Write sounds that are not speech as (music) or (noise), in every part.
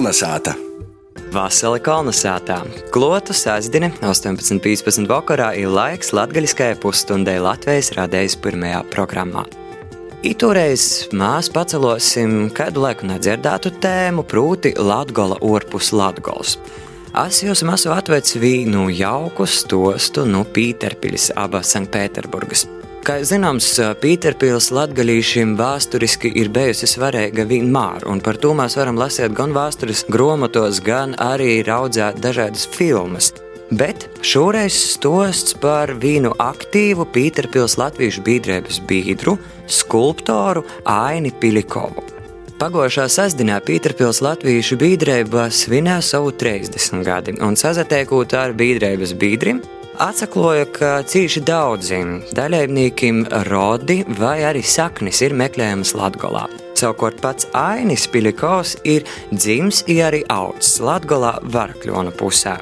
Kolnesāta! Vasarī kolonizētā klotu sasdien 18.15. vakarā ir laiks latgaļiskajai pusstundai Latvijas radējas pirmajā programmā. Itūreiz mēs pacelosim kādu laiku nedzirdētu tēmu, proti Latgola orpus Latgols. Es jūs esmu atvedis vīnu jauku stostu no Pīterpiļas, abas Sanktpēterburgas. Kā zināms, Pīterpils latgalīšiem vēsturiski ir bijusi svarīga vienmēr, un par to mēs varam lasīt gan vēstures grāmatos, gan arī raudzēt dažādas filmas. Bet šoreiz stosts par vienu aktīvu Pīterpils latviešu biedrības biedru, skulptoru Aini Pilikovu. Pagājušā sestdienā Pīterpils latviešu biedrība svinēja savu 30 gadi, un sazatiekot ar biedrības biedrim, Atsakloja, ka cīši daudziem dalībniekiem rodi vai arī saknes ir meklējamas Latvijā. Savukārt pats Ainis Pilikovs ir dzimis un arī augs Latvijā Varakļona pusē.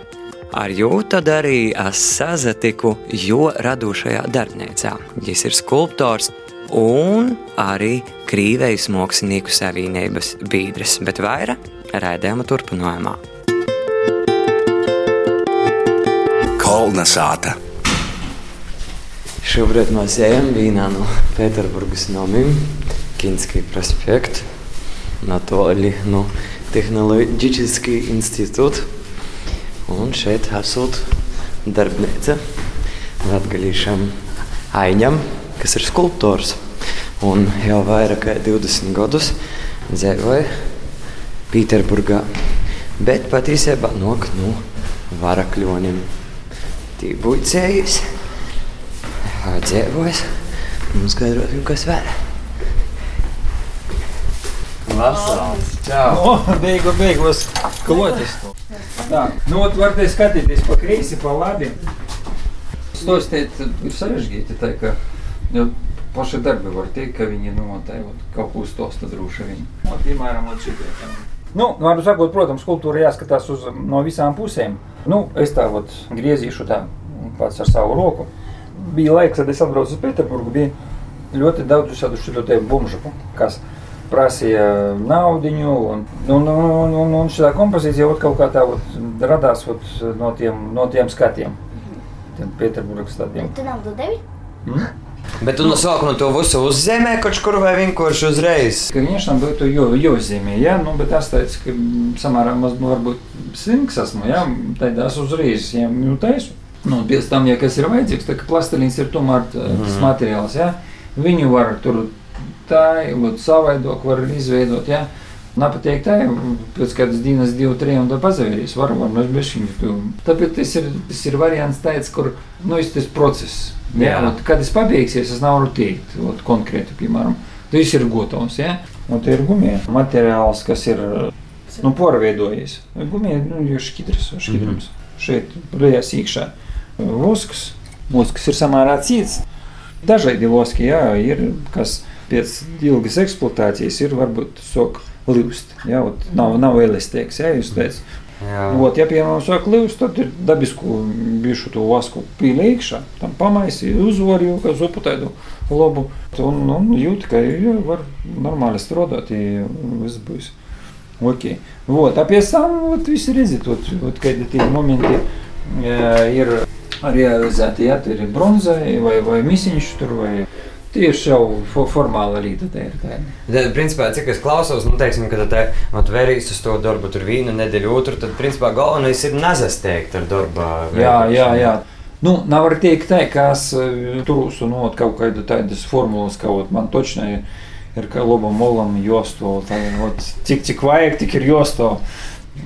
Ar jūtu arī es sazatiku jo radošajā darbnīcā. Viņš ir skulptors un arī Krīvejas mākslinieku savienības biedrs, bet vairāk raidījuma turpinājumā. Kolnesāta! Šobrīd mēs ejam vienā no Pēterburgas namiem, Kinskī prospekta, Natoli no Tehnoloģiskī institūta. Un šeit esot darbnīca latgalīšam Aiņam, kas ir skulptors. Un jau vairāk kā 20 gadus dzīvoja Pēterburgā, bet patiesībā nok no varakļoniem. Tī buļcējas, dzīvojas, un skaidrosim, kas vēl. Vasals, čau! O, beigu, beigās klotis. Tā, nu, ot, var te skatīties pa kreisi, pa labi. Stostēt ir sarežģīti, tā ka jau paši darbi var teikt, ka viņi, nu, tā kaut ko stosta droši vien. Nu, piemēram, tam. Nu, varu sakot, protams, kultūra jāskatās uz, no visām pusēm. Nu, es tā ot griezīšu tā pats ar savu roku. Bija laiks, kad es atbraucu uz Pēterburgu, bija ļoti daudz visādu šo te bumžu, kas prasīja naudu. Un, un, un, un, un šī kompozīcija ot, kaut kā tā ot, radās ot, no, tiem, no tiem skatiem. Tiem Pēterburgas stadiem. Tu naudu devi? Mm? Bet tu no sākuma to visu uzzemē kaut kur vai vienkārši uzreiz? Конечно, būtu jo, jāuzzīmē, ja? nu, bet es teicu, ka samērā maz nu, varbūt slinks esmu, ja? tad es uzreiz viņiem nu, taisu. Nu, pēc tam, ja kas ir vajadzīgs, tad plastelīns ir tomēr t- tas Mhm. materiāls, ja? viņu var tur tā, savaidot, var izveidot, ja? Nepatīk tā, pēc kādas dienas, divu, trīs, un tā pazavērīs. Var, var, mēs bez viņa. Tāpēc tas ir, tas ir variants tāds, kur, nu, ir tas process. Ja? Jā. Ot, kad tas pabeigsies, es nevaru teikt, ot, konkrēti, piemēram. Tas ir gatavs, ja? Un tie ir gumija materiāls, kas ir, nu, porveidojies. Gumija, nu, ir šķidrs, šķidrums. Mm -hmm. Šeit, plējās iekšā. Vosks. Vosks ir samērā cīts. Dažādi voski, jā, ir, kas pēc ilgas eksploatācijas ir varbūt sok līvst Jā, ot, nav, nav elastīgs, jā, jūs teicat. Jā. Вот, ja piemēram sāk līvst, tad ir dabisku bišu to vasku pīlīkšā, tam pamaisi, uzvarju, kā zupu tādu labu, un, un jūt, ka jā, var normāli strādāt, ja viss būs. Ok. Вот, а pēc tam, вот, visi redzat, вот, вот, kad tie momenti e, ir realizēti, ja, tur ir bronzai vai, vai misiņš tur, vai tieši jau fo- formāla līta tā ir tāda. Tad, principā, cik es klausos, nu, teiksim, ka te vērīs uz to darbu, tur vienu nedēļu, otru, tad, principā, galvenais ir nezasteigt ar darba. Jā, jā, jā. Nu, nevar teikt, tā, ka es turus un ot, kaut kādu tādas formulas, ka ot, man točnē ir, ir kā labam molam josto. Tā, ot, cik, cik vajag, tik ir josto.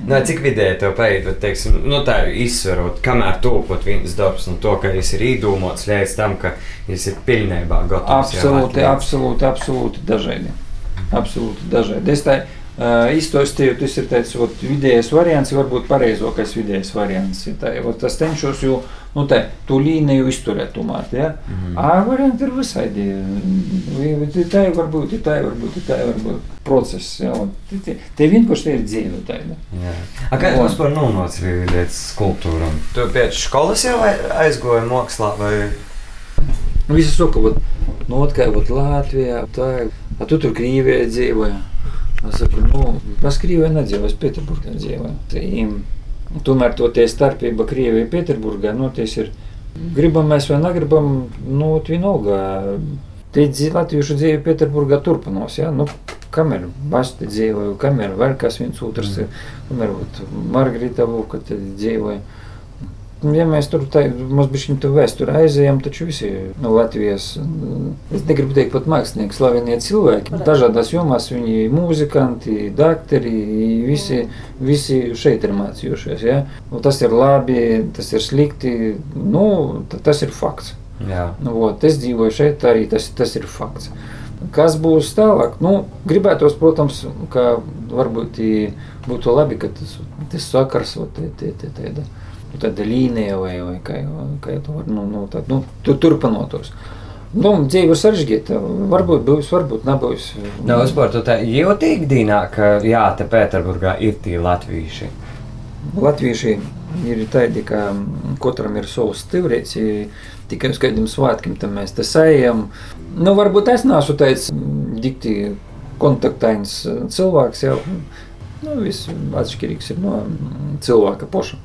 Nu, cik vidēji tev paiet, bet, teiksim, nu, tā izsverot, kamēr topot viens darbs, no to, ka viņš ir īdūmots līdz tam, ka viņš ir pilnībā gatavs. Absolūti, absolūti, absolūti dažādi. Absolūti dažādi. Es tā uh, izstāstīju, tas ir tāds ot, vidējais variants, varbūt pareizākais vidējais variants. Ja tā, ot, es cenšos jau nu, tā, to līniju izturēt, tomēr. Ja? Mhm. A varianti ir visādi. Ir Tā var būt, ir tā var būt, ir tā var būt process. Ja? Te, te, vienkārši ir dzīve tāda. Jā. A, kā jūs par nonāci līdz skulptūram? Tu pēc skolas jau aizgoji mākslā vai? Nu, Visi saka, ka nu, kā ot Latvijā, tā. A tu tur Krievijā dzīvoji. Saku, nu, es Krievijā nedzīvoju, es Pēterburgā dzīvoju. Tomēr to tie starpība Krievijā un Pēterburgā noties ir gribam mēs vai negribam, nu, vienalga. Tie latviešu dzīve Pēterburgā turpinās. Ja? Nu, kamēr Basti dzīvoja, kamēr vēl kas viens otrs, mm. kamēr Margarita Vuka dzīvoja. Ja mēs tur mums bija šī vēsture aizējām, taču visi no Latvijas, es negribu teikt pat mākslinieki, slavenie cilvēki, dažādās jomās viņi ir mūzikanti, dakteri, visi, visi šeit ir mācījušies. Ja? Un tas ir labi, tas ir slikti, nu, tas ir fakts. Nu, ot, es dzīvoju šeit, arī tas, tas ir fakts. Kas būs tālāk? Nu, gribētos, protams, ka varbūt būtu labi, ka tas, tas sakars, te, te, te, te, te, tāda līnija vai, vai kā, kā to var, nu, nu, tā, nu, tu, turpinotos. Nu, dzīve sarežģīta. Varbūt būs, varbūt nebūs. Nu, vispār tu tā jūtīgi dīnā, ka jā, te Pēterburgā ir tie latvieši. Latvieši ir tādi, ka katram ir savs stiprīts, tikai uz kādiem svētkiem tam mēs te sējam. Nu, varbūt es neesmu tāds dikti kontaktains cilvēks, jau nu, viss atšķirīgs ir no cilvēka paša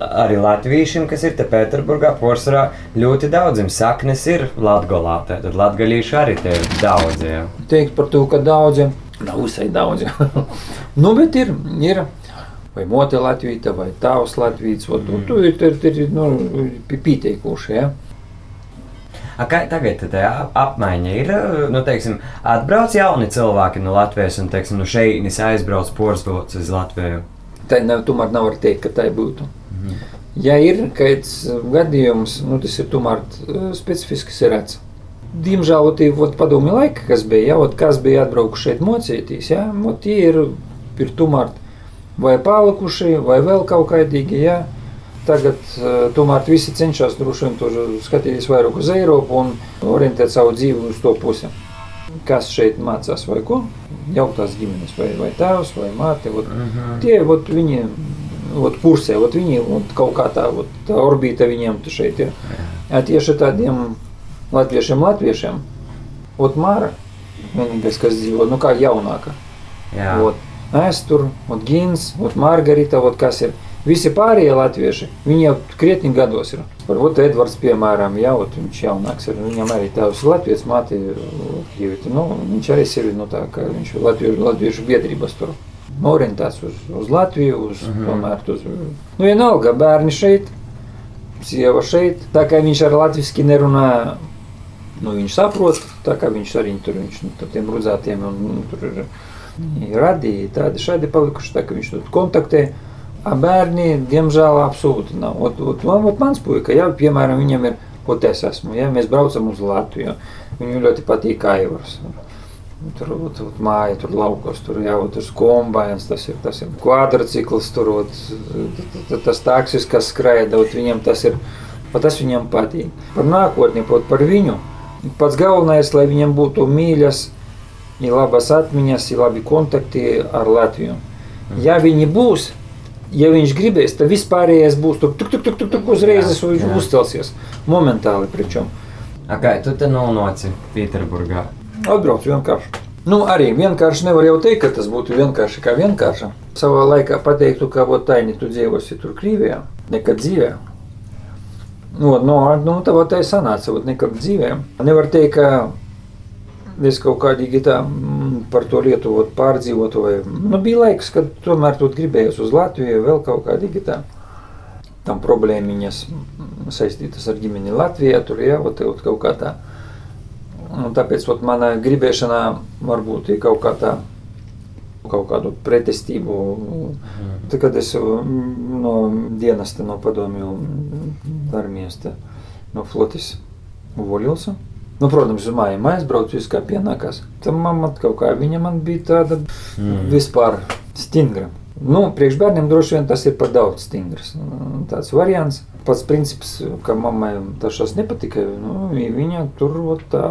arī latviešiem, kas ir te Pēterburgā, porcelāna ļoti daudziem saknes ir latgolā. Tad latgalīši arī te ir daudz. Jā. Teikt par to, ka daudziem nav visai daudz. (laughs) nu, bet ir. ir. Vai mote Latvija, vai tavs Latvijas, vai tu, tu ir, ir, ir nu, pieteikuši. Ja? A, kā tagad tā apmaiņa ir? Nu, teiksim, atbrauc jauni cilvēki no Latvijas un teiksim, no šejienes aizbrauc porcelāns uz Latviju. Tā nav, tomēr nevar teikt, ka tā būtu. Ja ir kāds gadījums, nu, tas ir tomēr eh, specifisks redzams. Diemžēl tie padomju laiki, kas bija, ja, ot, kas bija atbraukuši šeit mocīties, ja, ot, tie ir, ir tomēr vai palikuši, vai vēl kaut kādīgi. Ja. Tagad uh, tomēr visi cenšas droši vien skatīties vairāk uz Eiropu un orientēt savu dzīvi uz to pusi. Kas šeit mācās vai ko? Jauktās ģimenes, vai, vai tēvs, vai māte. Ot, uh -huh. Tie ot, viņi ot, kursē, ot, viņi ot, kaut kā tā, ot, tā orbīta viņiem šeit ir. Jā, tieši tādiem latviešiem, latviešiem, ot, Māra, vienīgais, kas dzīvo, nu kā jaunāka. Jā. Ot, es tur, ot, Gins, ot, Margarita, ot, kas ir. Visi pārējie latvieši, viņi jau krietni gados ir. Varbūt Edvards, piemēram, jau viņš jaunāks ir. Viņam arī tēvs Latvijas māte, nu, viņš arī sevi, nu tā, ka viņš latviešu, latviešu biedrības tur orientēts uz, uz Latviju, uz -hmm. tomēr uz. Nu, vienalga, bērni šeit, sieva šeit. Tā kā viņš ar latviešu nerunā, nu, viņš saprot, tā kā viņš arī tur viņš, nu, tiem rudzētiem un nu, tur ir radīja tādi šādi palikuši, tā ka viņš tur kontaktē. A bērni, diemžēl, absolūti nav. Ot, ot, man, ot, mans puika, ja, piemēram, viņam ir, ot, es esmu, ja, mēs braucam uz Latviju. Viņam ļoti patīk Aivars. Tur ir māja, tur laukos, tur jau tas kombinācijas, tas ir, tas ir kvadrcikls, tur ir tas taksis, kas skraida, viņam tas ir, tas viņam patīk. Par nākotni, par viņu. Pats galvenais, lai viņam būtu mīļas, ir labas atmiņas, ir labi kontakti ar Latviju. Ja viņi būs, ja viņš gribēs, tad vispārējais būs tur, tuk, tuk, tuk, tuk uzreiz viņš uzstāsies. Momentāli, pričom. Kā tu te nonāci Pēterburgā? Atbraucu vienkārši. Nu, arī vienkārši nevar jau teikt, ka tas būtu vienkārši kā vienkārši. Savā laikā pateiktu, ka vot taini tu dzīvosi tur Krievijā, nekad dzīvē. Nu, no, nu, tā tā ir sanāca, vot nekad dzīvē. Nevar teikt, ka es kaut kādīgi tā mm, par to lietu vot, pārdzīvotu. Vai, nu, bija laiks, kad tomēr tu gribējies uz Latviju, vēl kaut kādīgi tā. Tam problēmiņas saistītas ar ģimeni Latvijā, tur jau kaut kā tā. Un nu, tāpēc ot, manā gribēšanā varbūt ir kaut kā tā. Kaut kādu pretestību. Mm. Tad, kad es mm, no dienesta, no padomju armijas, no flotes uvoļos. Nu, protams, uz mājām aizbraucu, viss kā pienākās. Tam mamma kaut kā, viņa man bija tāda mm. vispār stingra. Nu, priekš bērniem droši vien tas ir par daudz stingrs. Tāds variants Pats princips, ka mammai tas nepatika, nu, viņa tur tā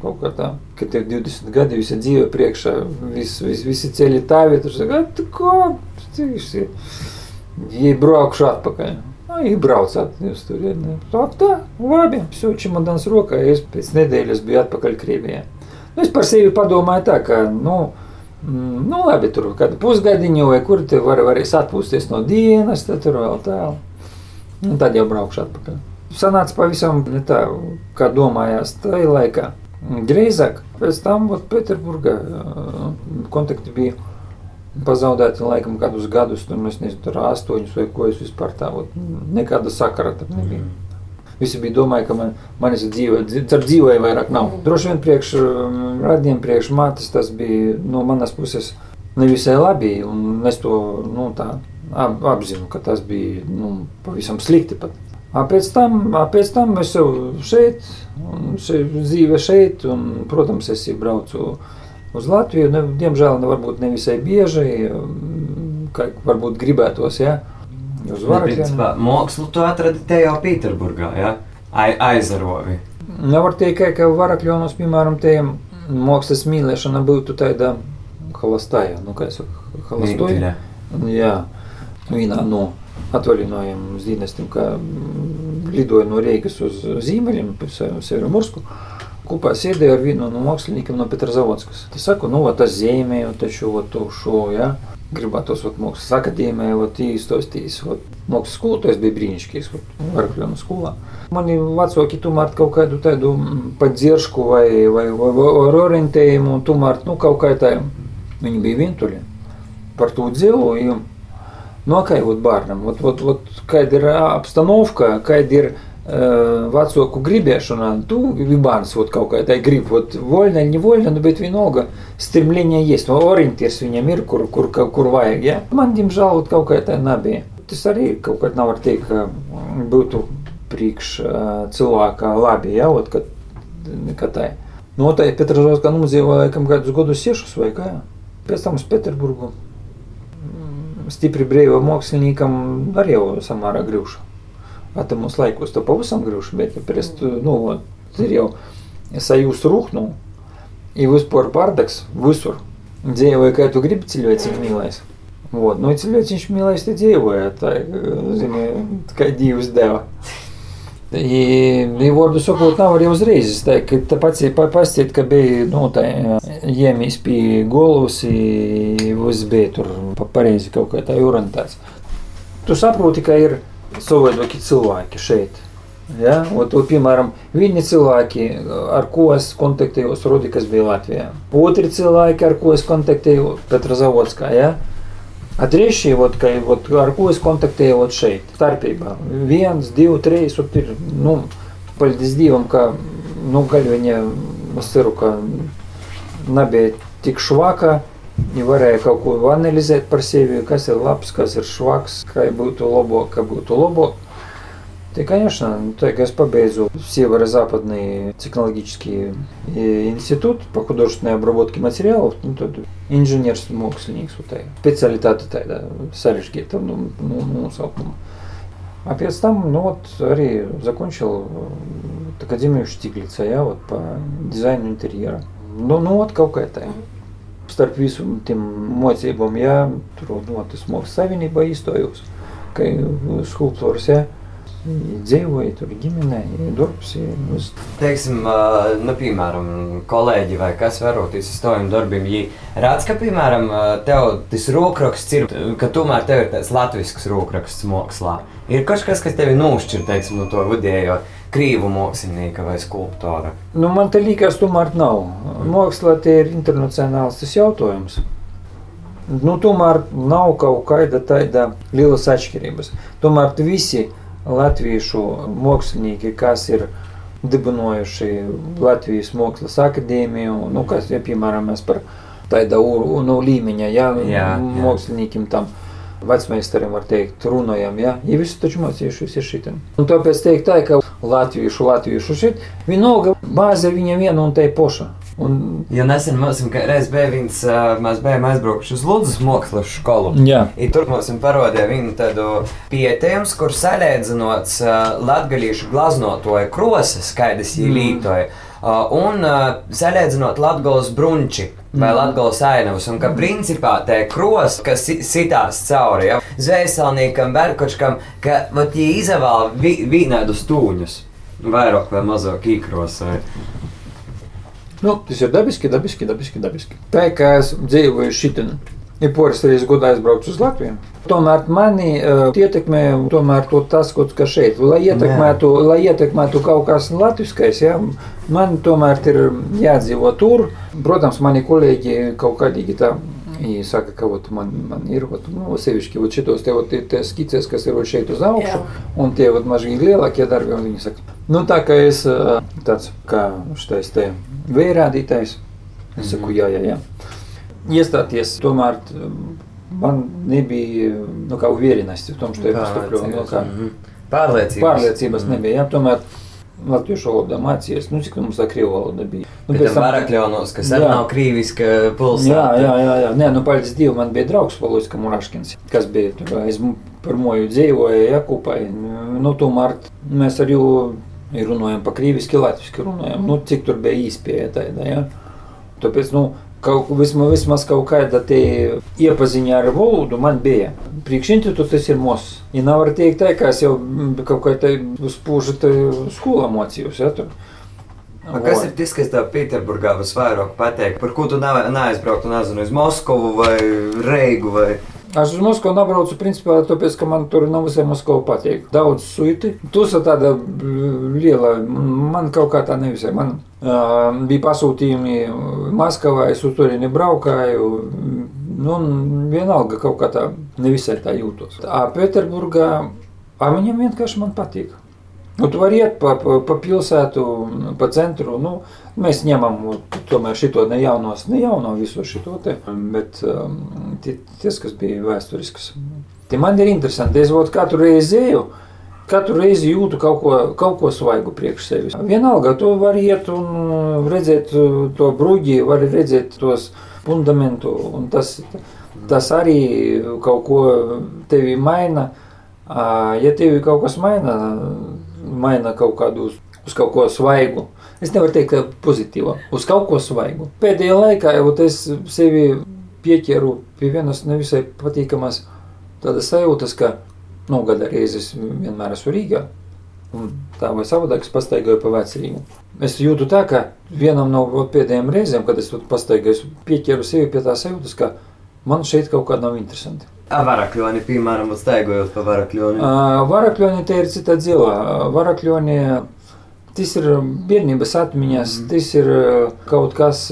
kaut kā tā, ka tev 20 gadi visi dzīve priekšā, vis, vis, visi ceļi tavi, tur saka, tu ko, tu visi, jei braukšu atpakaļ. Nu, и brauc uz turieni. Tā, tā, labi, все, čemodans rokā, es pēc nedēļas biju atpakaļ Krievijā. Nu, es par sevi padomāju tā, ka, nu, Mm, nu, labi, tur kādu pusgadiņu vai kur te var, varēs atpūsties no dienas, tad tur vēl tālu. Un tad jau braukšu atpakaļ. Sanāca pavisam ne tā, kā domājās tajā laikā. Drīzāk pēc tam Pēterburgā kontakti bija pazaudēti laikam kādus gadus, tur es nezinu, tur astoņus vai ko es vispār tā, ot, nekāda sakara tam nebija. Visi bija domāju, ka man, manis dzīve, ar dzīvēju vairāk nav. Droši vien priekš radiem, priekš mātes tas bija no manas puses nevisai labi, un es to nu, tā ap, apzinu, ka tas bija nu, pavisam slikti pat. A pēc tam, a pēc tam es jau šeit, šeit dzīve šeit, un, protams, es braucu uz Latviju. Ne, diemžēl ne, varbūt nevisai bieži, kā varbūt gribētos. Ja? Uz Varakļiem. Mākslu tu atradi te jau Pīterburgā, ja? aizarovi. Nevar teikt, ka Varakļonos, piemēram, te mākslas mīlēšana būtu tāda halastaja, nu kā es saku, halastoja. Jā, vienā no atvaļinājuma dienestiem, kā lidoja no Rīgas uz Zīmeļiem, Severomursku. Kopā sēdēju ar vienu no māksliniekiem no Petrozavodskas. Es saku, nu, tas zīmē, taču to šo, ja, gribētos mākslas akadēmijā, īstostīs. Mākslas skolotājs bija brīnišķīgs, Varkļonu skolā. Mani vecāki tomēr kaut kādu tādu padziršku vai, vai, vai, vai orientējumu, tomēr, nu, kaut kā tā, viņi bija vientuļi. Par to dzīvoju Kā jau bērnam, ot, ot, ot, kāda ir apstanovka, kāda ir uh, vecāku gribēšana, tu bērns ot, kaut kā tā grib, ot, voļna, nevoļna, nu, bet vienalga strimlение есть, kur, kur, kur, kur vajag, ja? Man, diemžēl, ot, kaut kā tā nebija. Tas arī kaut kā nav var teikt, ka būtu priekš uh, cilvēka labi, ja, ot, kad, kad tā. Nu, tā ir Petržovska numuzīva, laikam, kādus gadus siešus vai kā. Pēc tam uz Peterburgu stipri brīva māksliniekam arī jau samērā grūša. Atamos laikos to pavisam grūši, bet pēc tam nu, ir jau sajūta rūknu. Ir vispār pārdaks visur. Dzīvoja, kā tu gribi cilvēciņš mīlēs. Вот. Nu, cilvēciņš mīlēs te dzīvoja, tā, zini, kā Dievs deva. Vārdu sakot, nav arī uzreiz. Tā, ka tāpēc ir pastāstīt, ka bija nu, iemis pie golovas, viss bija tur pa pareizi kaut kā tā orientēts. Tu saproti, ka ir savādāki cilvēki šeit. Ja? Un, tu, piemēram, vieni cilvēki, ar ko es kontaktējos, Rudi, kas bija Latvijā. Otri cilvēki, ar ko es kontaktēju Petrozavodskā. Ja? Atgriežšie, vot, ka, vot, ar ko es kontaktēju vot, šeit, starpībā. Viens, divi, trīs, un ir, nu, paldies Dievam, ka, nu, gaļ viņa, es ceru, ka nebija tik švaka, ja varēja kaut ko analizēt par sevi, kas ir labs, kas ir švaks, kā būtu labo, kā būtu labo. Да, конечно. Ну, ТГСП Бейзу, северо-западный технологический э, институт по художественной обработке материалов, ну, тут инженер мог с Linux вот так. Специалитаты так, да, Салишки, там, ну, ну, ну, ну салпом. А перед там, ну вот, Ари закончил э, вот, Академию Штиглица, я вот по дизайну интерьера. Ну, ну вот какая-то. Starpvisum, tim mocībām, jā, tur, nu, tas mākslinieks savienībā īstojos, ka skulptūras, jā. Ja. Dzīvoja tur ģimenē, darbs. Uz... Teiksim, nu, piemēram, kolēģi vai kas varoties uz taviem darbiem, ja redz, ka, piemēram, tev tas rokraksts ir, ka tomēr tev ir tāds latvisks rokraksts mākslā. Ir kaut kas, kas tevi nošķir, teiksim, no to vidējo krīvu mākslinieka vai skulptora? Nu, man te liekas, tomēr nav. Mākslā tie ir internacionāls tas jautājums. Nu, tomēr nav kaut kāda tāda lielas atšķirības. Tomēr visi latviešu mākslinieki, kas ir dibinojuši Latvijas Mākslas akadēmiju, nu, kas, ja, piemēram, par tāda nu, līmeņa, ja, jā, māksliniekiem tam vecmeistarim var teikt, runājam, ja, ja visi taču mācījušies ir šitam. Un tāpēc teikt tā, ka latviešu, latviešu šit, vienalga bāze viņa viena un tai poša. Un... Jo nesen mums bija viens, mēs bijām aizbraukuši uz Ludus mākslas skolu. Jā. I tur mums parādīja vienu tādu pieteikumu, kur salīdzinots latgalīšu glaznotoja krosas, skaidrs viņa mm. lītoja. Un salīdzinot Latvijas brunči vai mm. Latvijas ainavas, un ka mm. principā tā kros, kas sitās cauri, ja, zvēselniekam, berkočkam, ka viņi izvēl vi, vienādus tūņus, vairāk vai mazāk īkros. Vai. Nu, tas ir dabiski, dabiski, dabiski. dabiski. Tā kā es dzīvoju šitā, ir poras reizes godā aizbraucu uz Latviju. Tomēr mani uh, ietekmē tomēr to tas, kas šeit ir. Lai ietekmētu, Jā. lai ietekmētu kaut kas latviskais, ja, man tomēr ir jādzīvo tur. Protams, mani kolēģi kaut kādīgi tā. Viņi saka, ka ot, man, man ir ot, nu, sevišķi ot, šitos te, ot, tie skices, kas ir ot, šeit uz augšu, Jā. un tie mažīgi lielākie darbi. Viņi saka, nu, tā kā es tāds kā šitais te vērādītājs, es saku, jā, jā, jā. Iestāties tomēr man nebija nu, kā uверенности в том, что я поступлю. Ну, kā, Pārliecības. Pārliecības nebija. Jā, tomēr latviešu valodā mācījies, nu, cik mums tā krievu valoda bija. Nu, pēc tam varakļonos, kas arī nav krīviska pulsā. Jā, jā, jā, jā. Nē, nu, paldies Dievam, man bija draugs Valoiska Muraškins, kas bija tur aiz pirmoju dzīvoja Jakūpai. Nu, tomēr mēs ar jū runājam pa krīviski, latviski runājam. Nu, cik tur bija īspēja tāda, jā. Tāpēc, nu, kaut, vismaz, vismaz kaut kāda iepaziņa ar valodu man bija. Priekšinstituts tas ir mūsu. Ja nevar teikt, tā, ka es jau kaut kā tādu spūžu skolā mocījos. Ja, tur. A kas ir tas, kas tev Pēterburgā visvairāk patīk? Par ko tu neaizbrauktu, nezinu, uz Moskavu vai Reigu? Vai... Es uz Moskavu nebraucu, principā, tāpēc, ka man tur nav visai Moskava patīk. Daudz suiti. Tusa tāda liela, man kaut kā tā nevisai. Man uh, bija pasūtījumi Maskavā, es uz turieni braukāju. Nu, vienalga kaut kā tā nevisai tā jūtos. A Pēterburgā, a viņam vienkārši man patīk. Nu, tu vari iet pa, pa, pa pilsētu, pa centru. Nu, mēs ņemam tomēr šo ne jaunos, ne jauno visu šo te, bet um, tie, tas, kas bija vēsturisks. Tie man ir interesanti. Es būtu katru reizi eju. Katru reizi jūtu kaut ko, kaut ko svaigu priekš sevis. Vienalga, tu vari iet un redzēt to bruģi, vari redzēt tos fundamentu, un tas, tas arī kaut ko tevi maina. Ja tevi kaut kas maina, maina kaut kādu uz, uz kaut ko svaigu. Es nevaru teikt, ka pozitīva, uz kaut ko svaigu. Pēdējā laikā jau es sevi pieķeru pie vienas nevisai patīkamas tādas sajūtas, ka nu, gada reizes vienmēr esmu Rīgā. Un tā vai savādāk es pastaigāju pa vecrīgu. Es jūtu tā, ka vienam no pēdējiem reizēm, kad es pastaigāju, es pieķeru sevi pie tā sajūtas, ka man šeit kaut kā nav interesanti. Varakļoni, piemēram, staigājot pa varakļoni. Varakļoni te ir cita dzīva. Varakļoni, tas ir bērnības atmiņas, mm. tas ir kaut kas,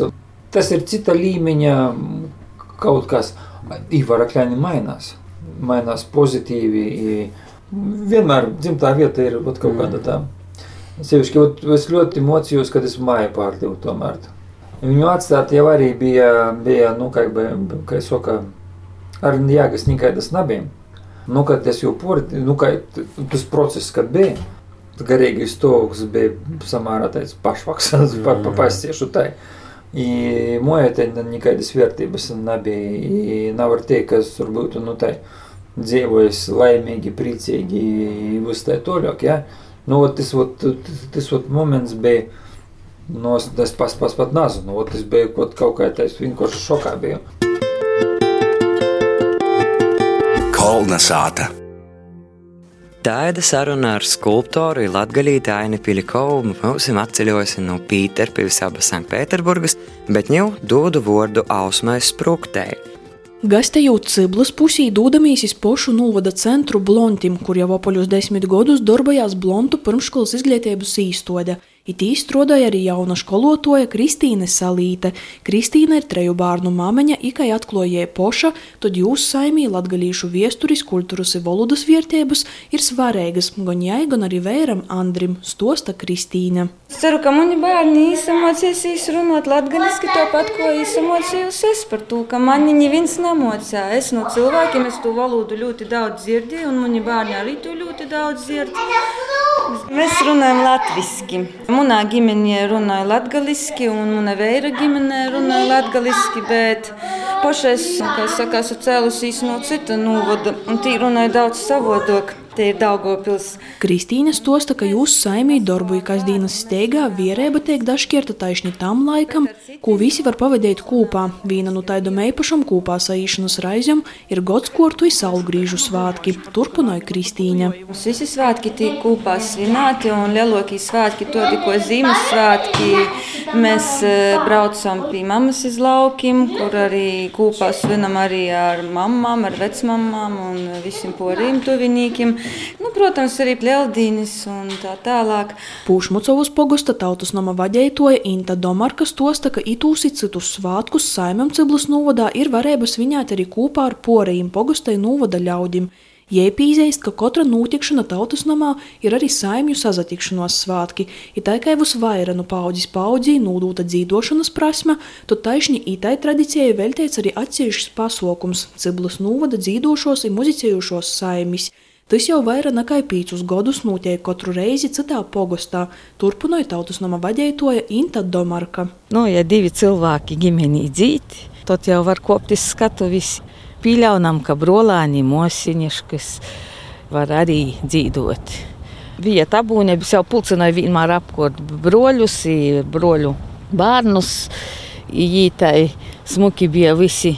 tas ir cita līmeņa kaut kas. I varakļoni mainās, mainās pozitīvi. I vienmēr dzimtā vieta ir kaut mm. kāda tā. Sevišķi, es ļoti mocījos, kad es māju pārdevu tomēr. Viņu atstāt jau arī bija, bija nu, kā, kā es saku, ar jēgas nekādas nebija. Nu, kad es jau porti, nu, kā, tas process, kad bija, garīgais stāvoklis bija samērā tāds pašvaksas, (laughs) pa, pa, pasiešu tai. I moja te nekādas vērtības nebija. I nevar teikt, ka es tur būtu, nu, tai dzīvojis laimīgi, priecīgi, viss tā toļāk, ja. Nu, tas, ot, tas ot moments bija, nu, es pats, pats pat nezinu, ot, tas bija kaut, kaut kā tāds vienkārši šokā bija. Kolnesāta. Tāda saruna ar skulptoru Latviju Aini Pilikovu mums ir atceļojusi no Pīterpils abas Sanktpēterburgas, bet jau dodu vārdu Ausmai Spruktei. Gastējot Ciblus pusī, dūdamīs iz pošu novada centru Blontim, kur jau apaļus desmit gadus darbojās Blontu pirmškolas izglītības īstode – It īstrādāja arī jauna skolotoja Kristīne Salīte. Kristīne ir treju bērnu māmeņa, ikai atklājēja poša, tad jūs saimī latgalīšu viesturis, kultūras un valodas vērtības ir svarīgas gan jai, gan arī vēram Andrim, stosta Kristīne. Es ceru, ka mani bērni izsamocīs runāt latgaliski tāpat, ko izsamocījos es par to, ka mani neviens nemocīja. Es no cilvēkiem es to valodu ļoti daudz dzirdēju, un mani bērni arī to ļoti daudz dzird. Mēs runājam latviski. Manā ģimenē runāja latviešu, un mana vēra ģimenē runāja latviešu, bet pašais, kā saka, esmu cēlusies no cita novada, un tī runāja daudz savādāk. Te ir Daugopils. Kristīne stosta, ka jūsu saimī darboja kasdienas steigā vierēba tiek dažkierta taišņi tam laikam, ko visi var pavadīt kūpā. Viena no taidam eipašam kūpā saīšanas raizjam ir godskortu i saulgrīžu svātki, turpināja Kristīne. Mums visi svētki tiek kūpā svinēti un lielākie svētki to tikko Ziemassvētki. Mēs eh, braucam pie mammas iz laukiem, kur arī kūpā svinam arī ar mammām, ar vecmamām un visiem poriem tuvinīkiem. Nu, protams, arī Pļeldīnis un tā tālāk. Pūšmucovas pogosta tautas nama vaģētoja Inta Domarka stosta, ka itūsi citus svātkus saimam Ciblas novadā ir varēba svinēt arī kopā ar porējiem pogostai novada ļaudim. Jēpīzēst, ka katra notikšana tautas namā ir arī saimju sazatikšanos svātki, ir tā kā vus vaira no paudzes paudzī nūdūta dzīdošanas prasme, tad taišņi itai tradicijai veltēts arī atsevišķs pasaukums - Ciblas novada dzīdošos un muzicējušos saimis. Tas jau vairāk nekā pīcus gadus notiek katru reizi citā pogostā, turpināja tautas nama vadītāja Inta Domarka. Nu, ja divi cilvēki ģimenī dzīti, tad jau var kopt uz skatu visi. Pieļaunam, ka brolāni mosiņiškas var arī dzīvot. Bija tabūnebis jau pulcināja vienmēr apkort broļus, broļu bērnus. Ītai smuki bija visi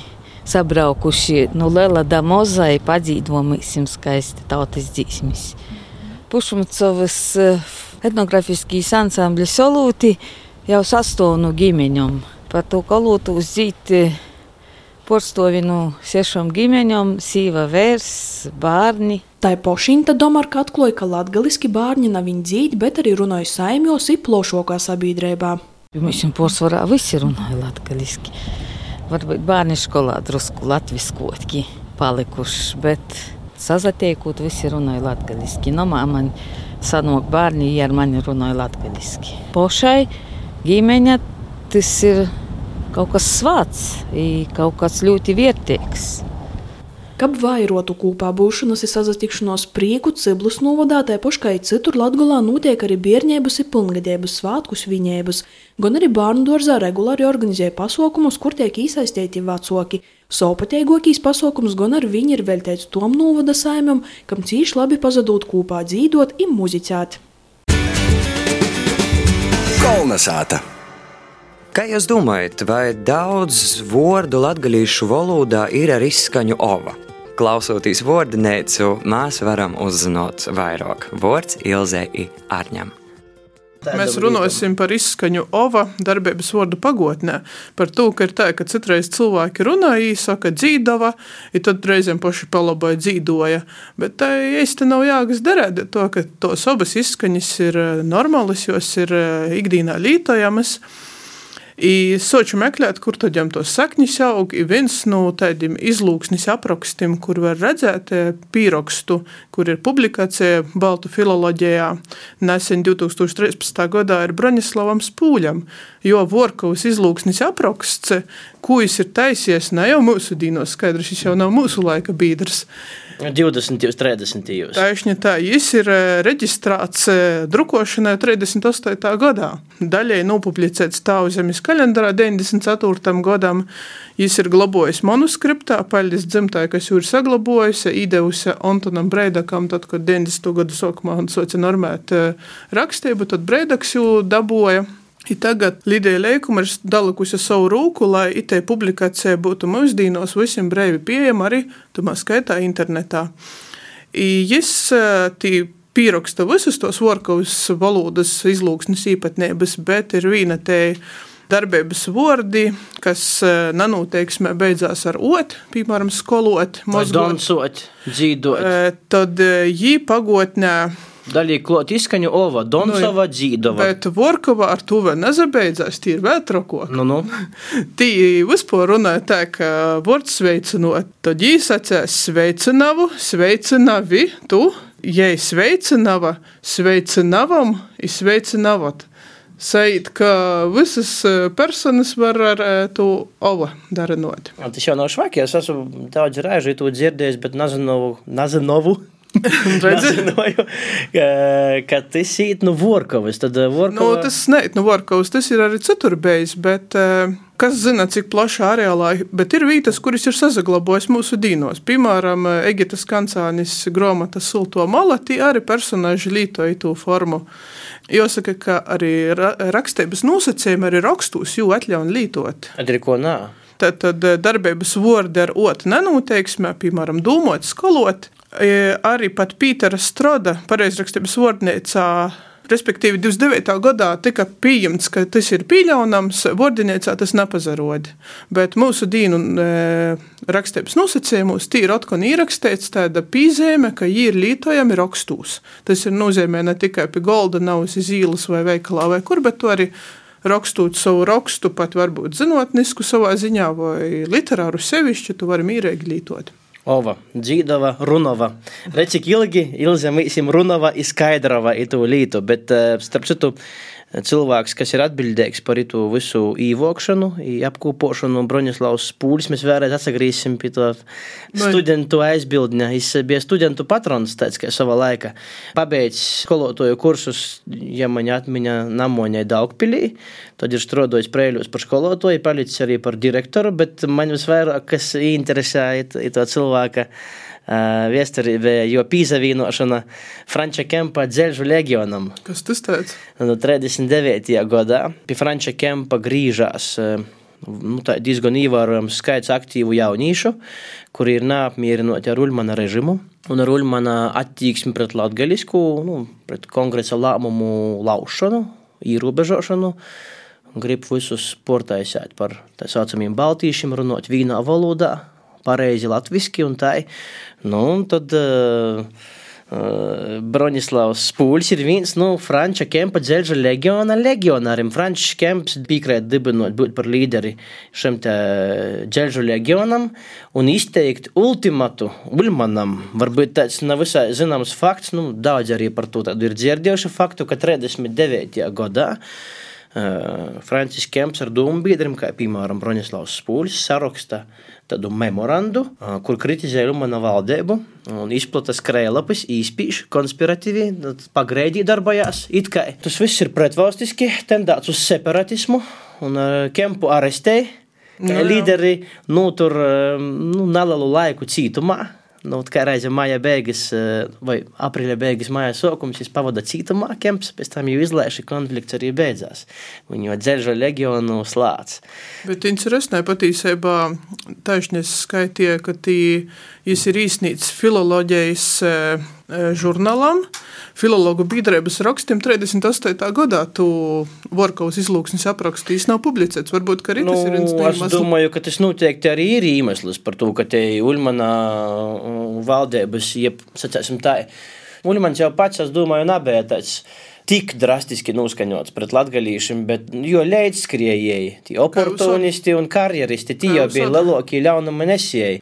sabraukuši no Lela da Mozai padzīdomīsim skaisti tautas dzīsmis. Pušumcovas etnografiskie ansambļi solūti jau sastāv no ģimeņom. Par to kolūtu uzzīt porstovi no sešām ģimeņom, sīva vērs, bērni. Tā pošinta Domarka atklāja, ka latgaliski bērni nav viņa dzīti, bet arī runāja saimjos ir plošākā sabiedrībā. Mēs jau porcelānā visi runāja latgaliski varbūt bērnu skolā drusku latviskotki palikuši, bet sazatiekot visi runāja latgaliski. No man sanok bērni, ja ar mani runāja latgaliski. Pošai ģimeņa tas ir kaut kas svāts, kaut kas ļoti vērtīgs. Kab vairotu kūpā būšanas ir sazatikšanos prieku Ciblus novadā, tā paškai citur Latgolā notiek arī bērņēbas ir pilngadēbas svātku sviņēbas, gan arī bērnu dārzā regulāri organizē pasaukumus, kur tiek iesaistīti vecoki. Sopatieigokīs pasaukums gan ar viņi ir veltēts tom novada saimam, kam cīši labi pazadot kūpā dzīdot un muzicēt. Kolnesāta! Kā jūs domājat, vai daudz vārdu latviešu valodā ir ar izskaņu ova? Klausoties vārdinēcu, mēs varam uzzināt vairāk. Vārds Ilzei Arņam. Mēs runāsim par izskaņu ova darbības vārdu pagotnē. Par to, ka ir tā, ka citreiz cilvēki runā īsaka dzīdava, ja tad reizēm paši palaboja dzīdoja. Bet tā īsti nav jāgas derēt, to, ka tos abas izskaņas ir normālas, jos ir ikdīnā lītojamas. I soču meklēt, kur tad jau tos sakņus aug. I viens no tādiem izlūksnis aprakstiem, kur var redzēt pīrakstu, kur ir publikācija Baltu filoloģijā. Nesen 2013. gadā ir Broņislavam Spūļam, jo Vorkavas izlūksnis apraksts, ko viņš ir taisies, ne jau mūsu dīnos skaidrs, šis jau nav mūsu laika bīdrs. 20, 30. Taisnība tā, viņš ir reģistrēts drukošanai 38. gadā. Daļai nopublicēts Tauzemes kalendārā 94. gadam. Viņš ir glabājis manuskriptā, paļģis dzimtāja, kas jau ir saglabojusi, īdevusi Antonam Breidakam, tad, kad 90. gadu sākumā un soca normēt rakstību, tad Breidaks jau dabūja. I tagad Lidija Leikuma ir dalikusi savu rūku, lai itē publikācija būtu mūsdienos visiem brīvi pieejama arī tumā skaitā internetā. Jis tī pieraksta visus tos Vorkavas valodas izlūksnes īpatnības, bet ir viena te darbības vārdi, kas nanoteiksmē beidzās ar ot, piemēram, skolot, mozgot, dzīdot. Tad jī pagotnē Daļai klāt izskaņu ova, Donsova, nu, Dzīdova. Bet Vorkova ar to vēl nezabeidzās, tī ir vēl trako. Nu, nu. (laughs) tī vispār runāja tā, ka vārds sveicinot, tad jī sacēs sveicinavu, sveicinavi, tu, jei sveicinava, sveicinavam, izsveicinavot. Sajūt, ka visas personas var ar to ova darinot. Tas jau nav švaki, es esmu daudz reižu to dzirdējis, bet nezinu, nezinu. (laughs) Nezināju, ka- ka tas ir no Vorkovas. Tad eh, Nu, Vorkova... tas neiet no Vorkovas, tas ir arī citur bijis, bet eh, kas zina, cik plašā areālā, bet ir vietas, kuras ir saglabājušas mūsu dīnos. Piemēram, eh, Egitas Kancānis grāmata Sulto mala, tie arī personāži lietoja to formu. Jāsaka, ka arī ra rakstības nosacījumi arī rakstos jau atļauj lietot. Tad ir ko nā. Tad, tad darbības vārdi ar otru nenoteiksmē, piemēram, domāt, skolot. E, Arī pat Pītera Stroda pareizrakstības vārdnīcā. Respektīvi, 29. gadā tika pieņemts, ka tas ir pieļaunams, vārdnīcā tas nepazarod. Bet mūsu dīnu e, rakstības nosacījumos tī ir atkal ierakstīts tāda piezīme, ka viņi ir lietojami rakstos. Tas ir nozīmē ne tikai pie golda, nav uz ielas vai veikalā vai kur, bet to arī rakstot savu rakstu, pat varbūt zinātnisku savā ziņā vai literāru sevišķi, tu vari mīrīgi lietot. Ova, Dzīdova, Runova. Redz, cik ilgi Ilze mīsim Runova izskaidrova itu lītu, bet eh, starp citu cilvēks, kas ir atbildīgs par itu visu īvokšanu, apkūpošanu, Broņislavs Pūlis, mēs vēlreiz atsagrīsim pie to studentu aizbildņa. Es biju studentu patrons, tāds kā sava laika. Pabeidz skolotoju kursus, ja man atmiņa namoņai Daugpilī, tad ir strādājis prēļos par skolotoju, palicis arī par direktoru, bet man visvairāk, kas interesēja to cilvēka viesturībā, jo pīzavīnošana Franča Kempa dzelžu legionam. Kas tas tāds? Nu, 39. gadā pie Franča Kempa grīžās nu, diezgan ievērojams skaits aktīvu jaunīšu, kuri ir neapmierināti ar Ulmana režimu un ar Ulmana attieksmi pret latgaļisku, nu, pret kongresa lēmumu laušanu, ierobežošanu. Grib visus portaisēt par tā saucamiem baltīšiem, runāt vīnā valodā, pareizi latviski un tā. Nu, un tad uh, uh, Broņislavs Spūļs ir viens no Franča Kempa dzelža legiona legionāriem. Frančs Kemps piekrēt dibinot būt par līderi šim te dzelžu legionam un izteikt ultimatu Ulmanam. Varbūt tāds nav visai zināms fakts, nu daudz arī par to tādu ir dzirdējuši faktu, ka 39. gadā Uh, Francis Kemps ar domu biedriem, kā piemēram Broņislavs Spūļs, saraksta tādu memorandu, uh, kur kritizē Rumāna valdību un izplata skrējlapis, īspīš, konspiratīvi, pagreidī darbojās. It kā tas viss ir pretvalstiski, tendēts uz separatismu un uh, Kempu arestēja. Nu. Līderi notur nu, nelielu laiku cietumā. Nu, kā reizē māja beigas, eh, vai aprīļa beigas, māja sākums, viņš pavada cietumā, kemps, pēc tam jau izlēša konflikts arī beidzās. Viņu jau dzelža legionu slāts. Bet interesanti patiesībā taisnība skaitīja, ka viņš ir īstenīts filoloģijas eh, eh, žurnālam. Filologu biedrības rakstiem 38. gadā tu Vorkovas izlūksnis aprakstījis, nav publicēts. Varbūt, arī tas ir viens no Nu, es iemesliem. domāju, ka tas noteikti arī ir iemesls par to, ka te Ulmana valdības, jeb, sacēsim tā, Ulmans jau pats, es domāju, nebija tāds tik drastiski noskaņots pret latgalīšiem, bet jo leģskrējēji, tie oportunisti un karjeristi, tie jau bija lielākie ļaunuma nesēji.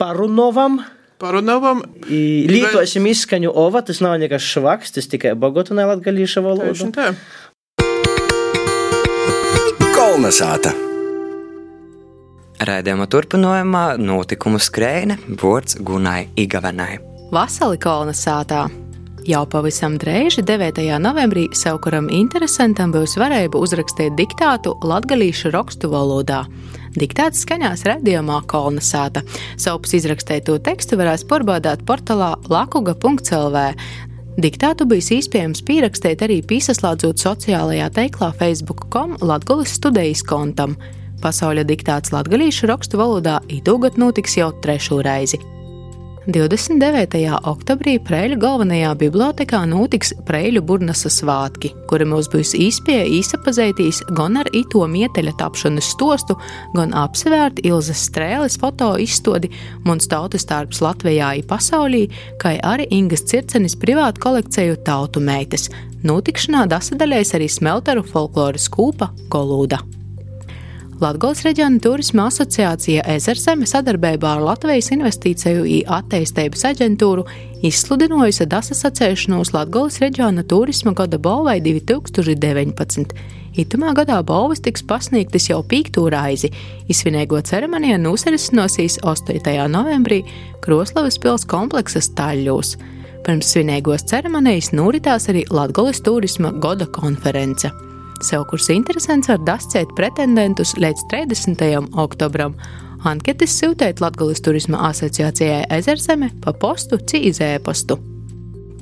Parunovam, Parunāvam, lietosim izskaņu ova, tas nav nekas švaks, tas tikai bogotunai latgalīša valoda. Kolnesāta! Raidījuma turpinājumā notikumu skrējne vārds Gunai Igavenai. Vasali kolonizētā. Jau pavisam drīz, 9. novembrī, savukaram interesantam būs varēja uzrakstīt diktātu latgalīšu rakstu valodā. Diktāts skaņās redzējumā kolonizēta. Savus izrakstīto tekstu varēs pārbaudīt portālā lakuga.lv. Diktātu bija iespējams pierakstīt arī piesaslēdzot sociālajā teiklā Facebook.com Latvijas studijas kontam. Pasaules diktāts latgalīšu rakstu valodā itūgat notiks jau trešo reizi. 29. oktobrī Preļu galvenajā bibliotekā notiks Preļu burnasa svātki, kuri mums būs īspēja īsapazītīs gan ar ito mieteļa tapšanas stostu, gan apsvērt Ilzas strēles foto izstodi Muns tautas tārps Latvijā i pasaulī, kā arī Ingas Circenis privātu kolekciju tautu meitas. Notikšanā dasadaļēs arī smelteru folkloras kūpa Kolūda. Latvijas reģiona turisma asociācija Ezerzeme sadarbībā ar Latvijas investīciju attīstības aģentūru izsludinājusi dasasacēšanos Latvijas reģiona turisma gada balvai 2019. Itamā gadā balvas tiks pasniegtas jau pīktū raizi. Izsvinēgo ceremonija nosarisinosies 8. novembrī Kroslavas pils kompleksas taļļos. Pirms svinīgos ceremonijas noritās arī Latvijas turisma goda konference. Sev kurs interesants var dascēt pretendentus līdz 30. oktobram. Anketes sūtēt Latvijas turisma asociācijai Ezerzeme pa postu cīzēpastu.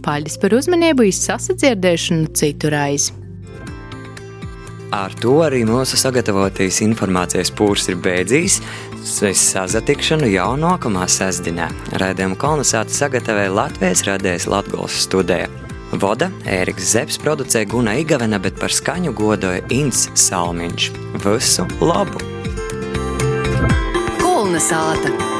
Paldies par uzmanību, izsasadzirdēšanu citu raizi! Ar to arī mūsu sagatavotais informācijas pūrs ir beidzījis. Es sazatikšanu jau nākamā sestdienā. Raidījumu kolonizāciju sagatavoja Latvijas radijas Latvijas studija. Voda Ēriks Zepes producē Guna Igavena, bet par skaņu godoja Inns Salmiņš. Visu labu! Kolonizāta!